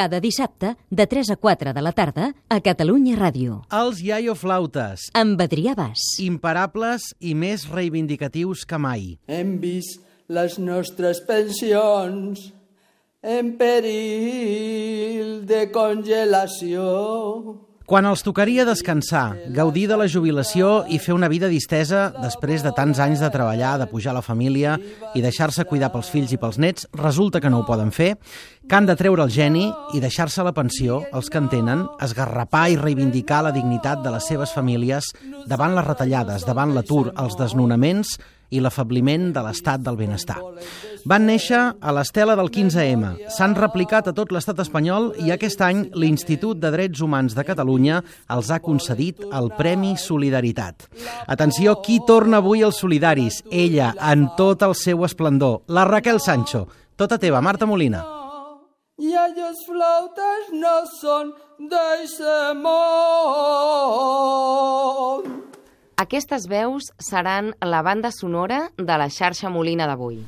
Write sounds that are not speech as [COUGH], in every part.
Cada dissabte, de 3 a 4 de la tarda, a Catalunya Ràdio. Els iaioflautes, Amb Adrià Bas. imparables i més reivindicatius que mai. Hem vist les nostres pensions en perill de congelació. Quan els tocaria descansar, gaudir de la jubilació i fer una vida distesa després de tants anys de treballar, de pujar la família i deixar-se cuidar pels fills i pels nets, resulta que no ho poden fer, que han de treure el geni i deixar-se la pensió, els que en tenen, esgarrapar i reivindicar la dignitat de les seves famílies davant les retallades, davant l'atur, els desnonaments i l'afabliment de l'estat del benestar. Van néixer a l'estela del 15M, s'han replicat a tot l'estat espanyol i aquest any l'Institut de Drets Humans de Catalunya els ha concedit el Premi Solidaritat. Atenció, qui torna avui als solidaris? Ella, en tot el seu esplendor, la Raquel Sancho. Tota teva, Marta Molina. I els flautes no són d'eixe món. Aquestes veus seran la banda sonora de la xarxa Molina d'avui.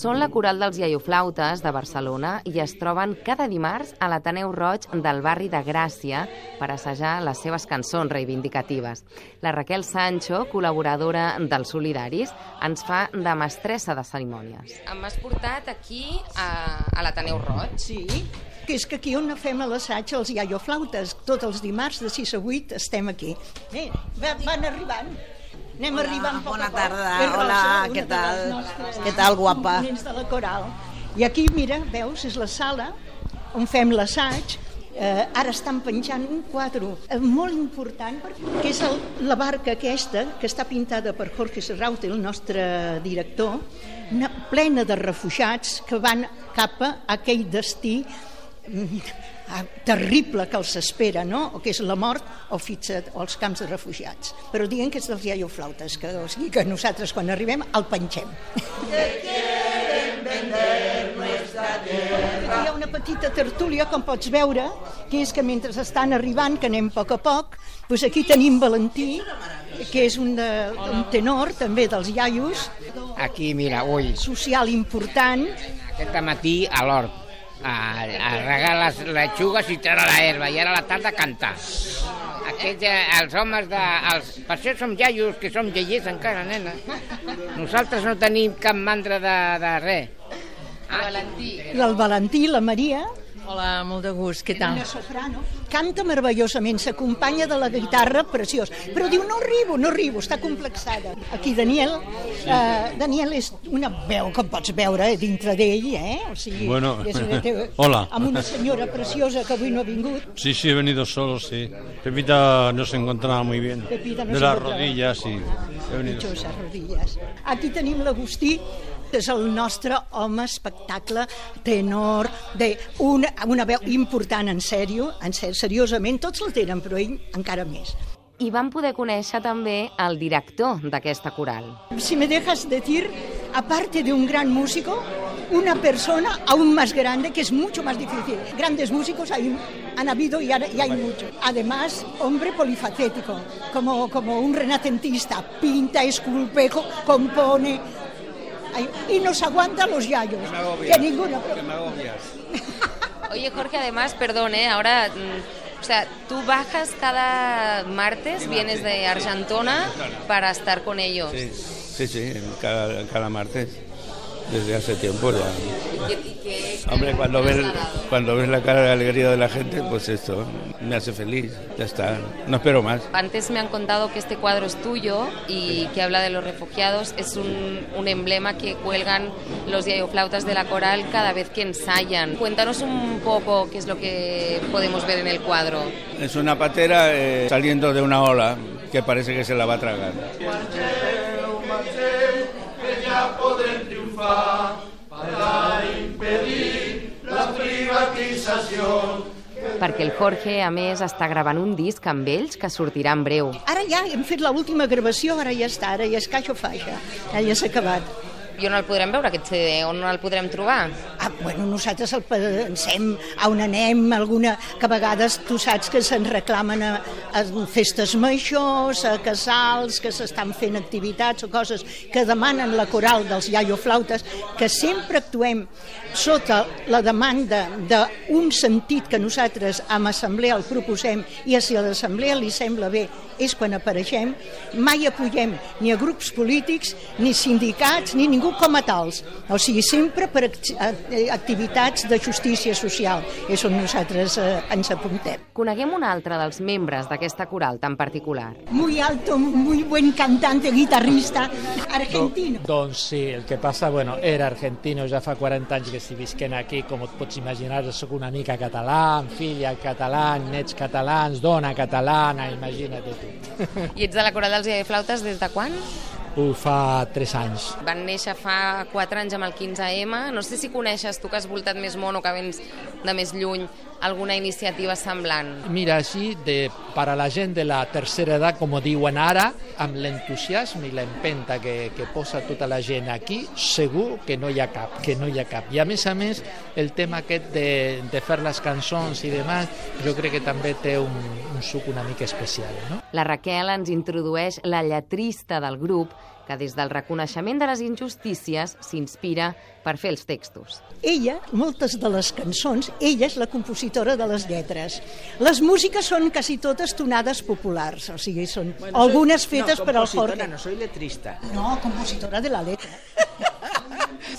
Són la coral dels iaioflautes de Barcelona i es troben cada dimarts a l'Ateneu Roig del barri de Gràcia per assajar les seves cançons reivindicatives. La Raquel Sancho, col·laboradora dels Solidaris, ens fa de mestressa de cerimònies. M'has portat aquí a, a l'Ateneu Roig. Sí, que és que aquí on fem l'assaig els iaioflautes. Tots els dimarts de 6 a 8 estem aquí. Bé, va- van arribant. Anem Hola, arribant a poc bona a poc. tarda. Rosa, Hola, què tal? nostres Què tal, guapa? de la coral. I aquí, mira, veus, és la sala on fem l'assaig. Eh, ara estan penjant un quadre eh, molt important perquè és el, la barca aquesta que està pintada per Jorge Serraute, el nostre director, una, plena de refugiats que van cap a aquell destí terrible que els espera, no? o que és la mort o fixa't o els camps de refugiats. Però diuen que és dels iaioflautes, que, o sigui que nosaltres quan arribem el penxem. Hi ha una petita tertúlia, com pots veure, que és que mentre estan arribant, que anem a poc a poc, doncs aquí tenim Valentí, que és un, de, un tenor també dels iaios, Aquí, mira, ui, social important, aquest matí a l'hort, a, a regar les lechugues i treure la herba, i ara a la tarda cantar. Aquests, eh, els homes de... Els, per això som iaios, que som lleiers encara, nena. Nosaltres no tenim cap mandra de, de res. Valentí. el Valentí, la Maria, Hola, molt de gust, què tal? una soprano, canta meravellosament, s'acompanya de la guitarra, preciós, però diu, no arribo, no arribo, està complexada. Aquí Daniel, eh, Daniel és una veu que pots veure eh, dintre d'ell, eh? O sigui, Bueno, és una, té, [LAUGHS] hola. Amb una senyora preciosa que avui no ha vingut, Sí, sí, he venido solo, sí. Pepita no se encontraba muy bien. Pepita no de las rodillas, sí. He venido rodilles. Aquí tenim l'Agustí, és el nostre home espectacle, tenor, de una, una veu important, en sèrio, en ser, seriosament, tots la tenen, però ell encara més. I vam poder conèixer també el director d'aquesta coral. Si me dejas decir, aparte de un gran músico, una persona aún más grande, que es mucho más difícil. Grandes músicos hay, han habido y, hay- y hay muchos. Además, hombre polifacético, como, como un renacentista, pinta, esculpe, co- compone, y nos aguanta los yayos. Que ninguno. Oye, Jorge, además, perdón, ¿eh? ahora, mm, o sea, tú bajas cada martes, vienes de Argentona para estar con ellos. Sí, sí, sí, cada, cada martes, desde hace tiempo ya. ¿Y qué- y qué- Hombre, cuando ves, cuando ves la cara de alegría de la gente, pues esto me hace feliz, ya está, no espero más. Antes me han contado que este cuadro es tuyo y que habla de los refugiados. Es un, un emblema que cuelgan los diayoflautas de la coral cada vez que ensayan. Cuéntanos un poco qué es lo que podemos ver en el cuadro. Es una patera eh, saliendo de una ola que parece que se la va a tragar. Perquè el Jorge, a més, està gravant un disc amb ells que sortirà en breu. Ara ja hem fet l'última gravació, ara ja està, ara ja és caixa faixa, ara ja s'ha acabat. I on el podrem veure, aquest CD? On el podrem trobar? Ah, bueno, nosaltres el pensem a on anem, alguna, que a vegades tu saps que se'n reclamen a, a festes majors, a casals, que s'estan fent activitats o coses que demanen la coral dels iaioflautes, que sempre actuem sota la demanda d'un sentit que nosaltres amb assemblea el proposem i si a l'assemblea li sembla bé és quan apareixem, mai apoyem ni a grups polítics, ni sindicats, ni ningú com a tals. O sigui, sempre per activitats de justícia social. És on nosaltres eh, ens apuntem. Coneguem un altre dels membres d'aquesta coral tan particular. Muy alto, muy buen cantante, guitarrista, argentino. Doncs sí, el que passa, bueno, era argentino, ja fa 40 anys que estic visquent aquí, com et pots imaginar, sóc una mica català, filla català, nets catalans, dona catalana, imagina't tu. I ets de la coral dels iaioflautes des de quan? Ho fa 3 anys. Van néixer fa 4 anys amb el 15M. No sé si coneixes, tu que has voltat més món o que vens de més lluny, alguna iniciativa semblant. Mira, així, de, per a la gent de la tercera edat, com ho diuen ara, amb l'entusiasme i l'empenta que, que posa tota la gent aquí, segur que no hi ha cap, que no hi ha cap. I a més a més, el tema aquest de, de fer les cançons i demás, jo crec que també té un, un suc una mica especial, no? La Raquel ens introdueix la lletrista del grup que des del reconeixement de les injustícies s'inspira per fer els textos. Ella, moltes de les cançons, ella és la compositora de les lletres. Les músiques són quasi totes tonades populars, o sigui, són bueno, algunes fetes no, per al Jorge. no soy letrista. No, compositora de la letra. [LAUGHS]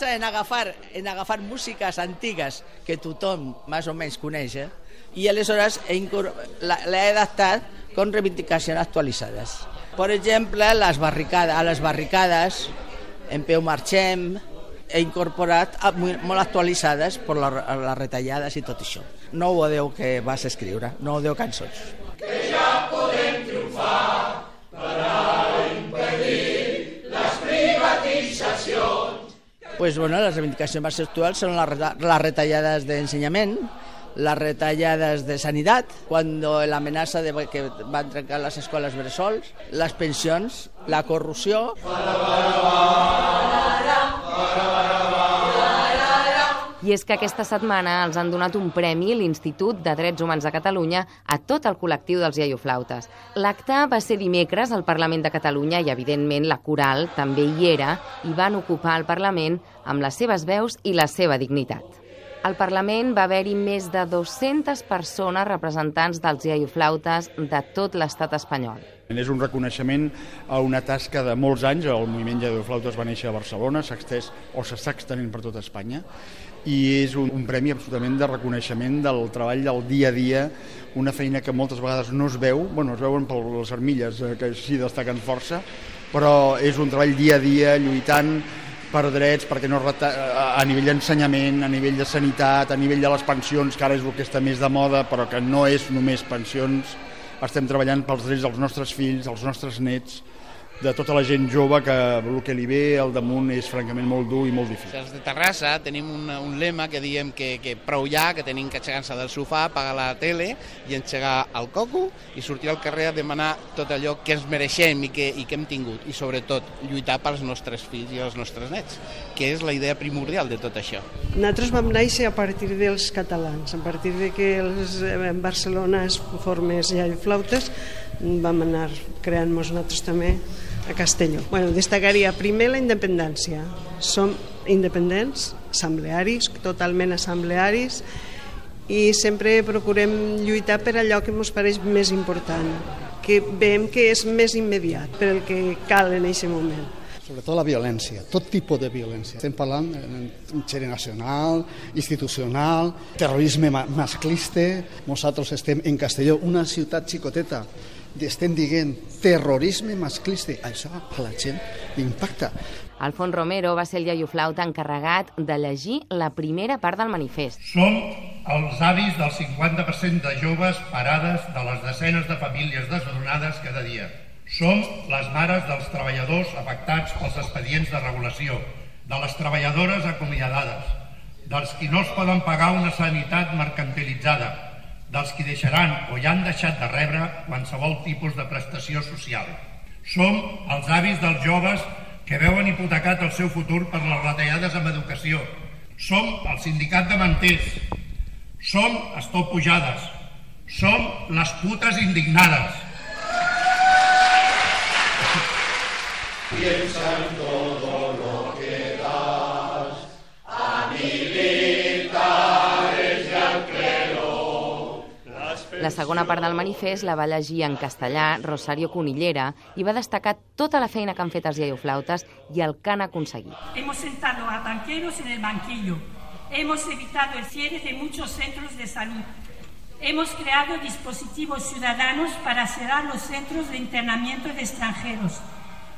en agafar, en agafar músiques antigues que tothom més o menys coneix eh? i aleshores l'he adaptat con reivindicacions actualitzades. Per exemple, les barricades, a les barricades, en peu marxem, he incorporat a- mu- molt actualitzades per la, les retallades i tot això. No ho deu que vas escriure, no ho deu cançons. Pues bueno, les reivindicacions més actuals són les, les retallades d'ensenyament, les retallades de sanitat, quan l'amenaça de que van trencar les escoles bressols, les pensions, la corrupció, I és que aquesta setmana els han donat un premi l'Institut de Drets Humans de Catalunya a tot el col·lectiu dels iaioflautes. L'acte va ser dimecres al Parlament de Catalunya i, evidentment, la coral també hi era i van ocupar el Parlament amb les seves veus i la seva dignitat. Al Parlament va haver-hi més de 200 persones representants dels iaioflautes de tot l'estat espanyol. És un reconeixement a una tasca de molts anys. El moviment Lladoflautes va néixer a Barcelona, s'ha extès o s'està extenent per tota Espanya i és un, un premi absolutament de reconeixement del treball del dia a dia, una feina que moltes vegades no es veu, bueno, es veuen per les armilles, eh, que sí destaquen força, però és un treball dia a dia lluitant per drets, perquè no reta... a nivell d'ensenyament, a nivell de sanitat, a nivell de les pensions, que ara és el que està més de moda, però que no és només pensions, estem treballant pels drets dels nostres fills, dels nostres nets, de tota la gent jove que el que li ve al damunt és francament molt dur i molt difícil. Els de Terrassa tenim un, un lema que diem que, que prou ja, que tenim que aixecar-se del sofà, apagar la tele i engegar el coco i sortir al carrer a demanar tot allò que ens mereixem i que, i que hem tingut i sobretot lluitar pels nostres fills i els nostres nets, que és la idea primordial de tot això. Nosaltres vam néixer a partir dels catalans, a partir de que els, eh, en Barcelona es formes ja i flautes, vam anar creant-nos nosaltres també a Castelló. Bueno, destacaria primer la independència. Som independents, assemblearis, totalment assemblearis, i sempre procurem lluitar per allò que ens pareix més important, que veiem que és més immediat, per el que cal en aquest moment. Sobretot la violència, tot tipus de violència. Estem parlant en xere nacional, institucional, terrorisme ma- masclista. Nosaltres estem en Castelló, una ciutat xicoteta, estem dient terrorisme masclista. Això a la gent impacta. Alfons Romero va ser el iaioflauta encarregat de llegir la primera part del manifest. Som els avis del 50% de joves parades de les desenes de famílies desnonades cada dia. Som les mares dels treballadors afectats pels expedients de regulació, de les treballadores acomiadades, dels qui no es poden pagar una sanitat mercantilitzada, dels qui deixaran o ja han deixat de rebre qualsevol tipus de prestació social. Som els avis dels joves que veuen hipotecat el seu futur per les retallades en educació. Som el sindicat de manters. Som Stop Pujades. Som les putes indignades. Piensa en todo La segona part del manifest la va llegir en castellà Rosario Conillera i va destacar tota la feina que han fet els iaioflautes i el. Hemos sentado a banqueros en el banquillo. Hemos evitado el cierre de muchos centros de salud. Hemos creado dispositivos ciudadanos para cerrar los centros de internamiento de extranjeros.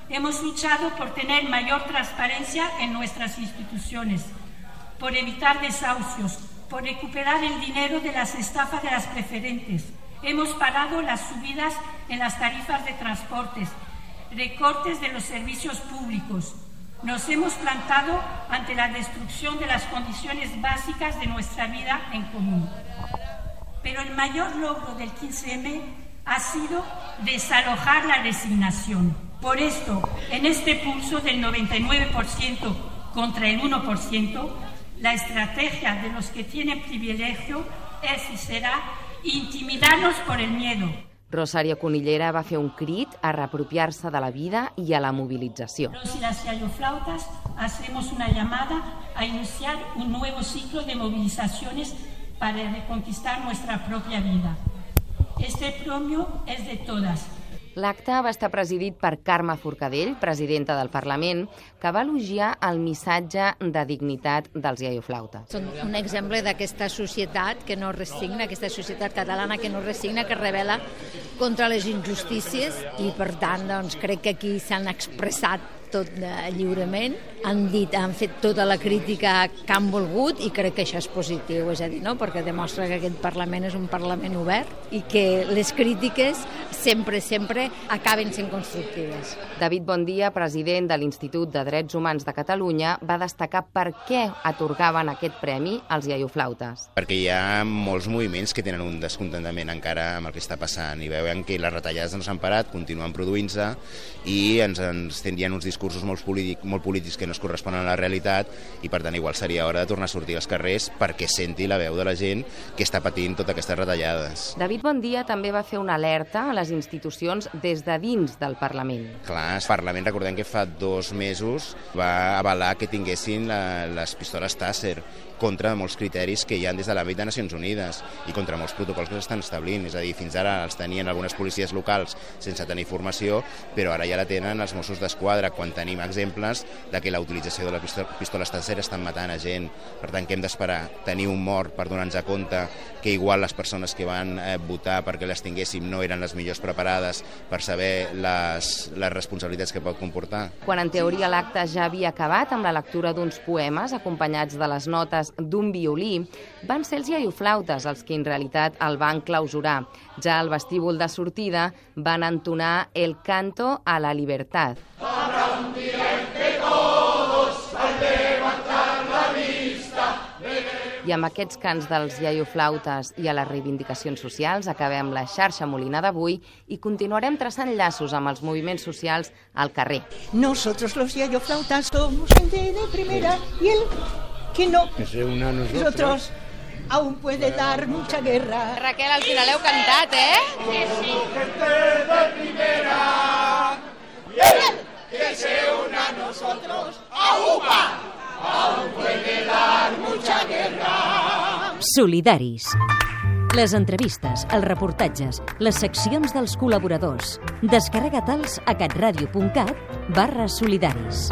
Hemos luchado por tener mayor transparencia en nuestras instituciones, por evitar desahucios, por recuperar el dinero de las estafas de las preferentes. Hemos parado las subidas en las tarifas de transportes, recortes de los servicios públicos. Nos hemos plantado ante la destrucción de las condiciones básicas de nuestra vida en común. Pero el mayor logro del 15M ha sido desalojar la resignación. Por esto, en este pulso del 99% contra el 1%, la estrategia de los que tienen privilegio es y será intimidarnos por el miedo. Rosario Conillera va fer un crit a reapropiar-se de la vida i a la mobilització. Los y las flautas hacemos una llamada a iniciar un nuevo ciclo de movilizaciones para reconquistar nuestra propia vida. Este premio es de todas, L'acte va estar presidit per Carme Forcadell, presidenta del Parlament, que va elogiar el missatge de dignitat dels iaioflautes. Són un exemple d'aquesta societat que no resigna, aquesta societat catalana que no resigna, que revela contra les injustícies i, per tant, doncs, crec que aquí s'han expressat tot eh, lliurement, han dit, han fet tota la crítica que han volgut i crec que això és positiu, és a dir, no? perquè demostra que aquest Parlament és un Parlament obert i que les crítiques sempre, sempre acaben sent constructives. David Bondia, president de l'Institut de Drets Humans de Catalunya, va destacar per què atorgaven aquest premi als iaioflautes. Perquè hi ha molts moviments que tenen un descontentament encara amb el que està passant i veuen que les retallades no s'han parat, continuen produint-se i ens, ens tindrien uns discursos molt, polític, molt polítics que no es corresponen a la realitat i per tant igual seria hora de tornar a sortir als carrers perquè senti la veu de la gent que està patint totes aquestes retallades. David Bondia també va fer una alerta a les institucions des de dins del Parlament. Clar, el Parlament, recordem que fa dos mesos va avalar que tinguessin la, les pistoles Tasser contra molts criteris que hi ha des de l'àmbit de Nacions Unides i contra molts protocols que s'estan establint. És a dir, fins ara els tenien algunes policies locals sense tenir formació, però ara ja la tenen els Mossos d'Esquadra, quan tenim exemples de que la utilització de la pistola Tasser estan matant a gent. Per tant, que hem d'esperar tenir un mort per donar-nos a compte que igual les persones que van eh, votar perquè les tinguéssim no eren les millors preparades per saber les, les responsabilitats que pot comportar. Quan en teoria l'acte ja havia acabat amb la lectura d'uns poemes acompanyats de les notes d'un violí, van ser els iaioflautes els que en realitat el van clausurar. Ja al vestíbul de sortida van entonar el canto a la libertad. Habrá I amb aquests cants dels iaioflautes i a les reivindicacions socials acabem la xarxa Molina d'avui i continuarem traçant llaços amb els moviments socials al carrer. Nosotros los yayoflautas somos gente de primera y el que no Que se una a nosotros. nosotros aún puede dar mucha guerra. Raquel, al final heu cantat, eh? gente de primera y el que se una a nosotros ¡Aupa! Aún puede dar mucha guerra Solidaris. Les entrevistes, els reportatges, les seccions dels col·laboradors. Descarrega-te'ls a catradio.cat barra solidaris.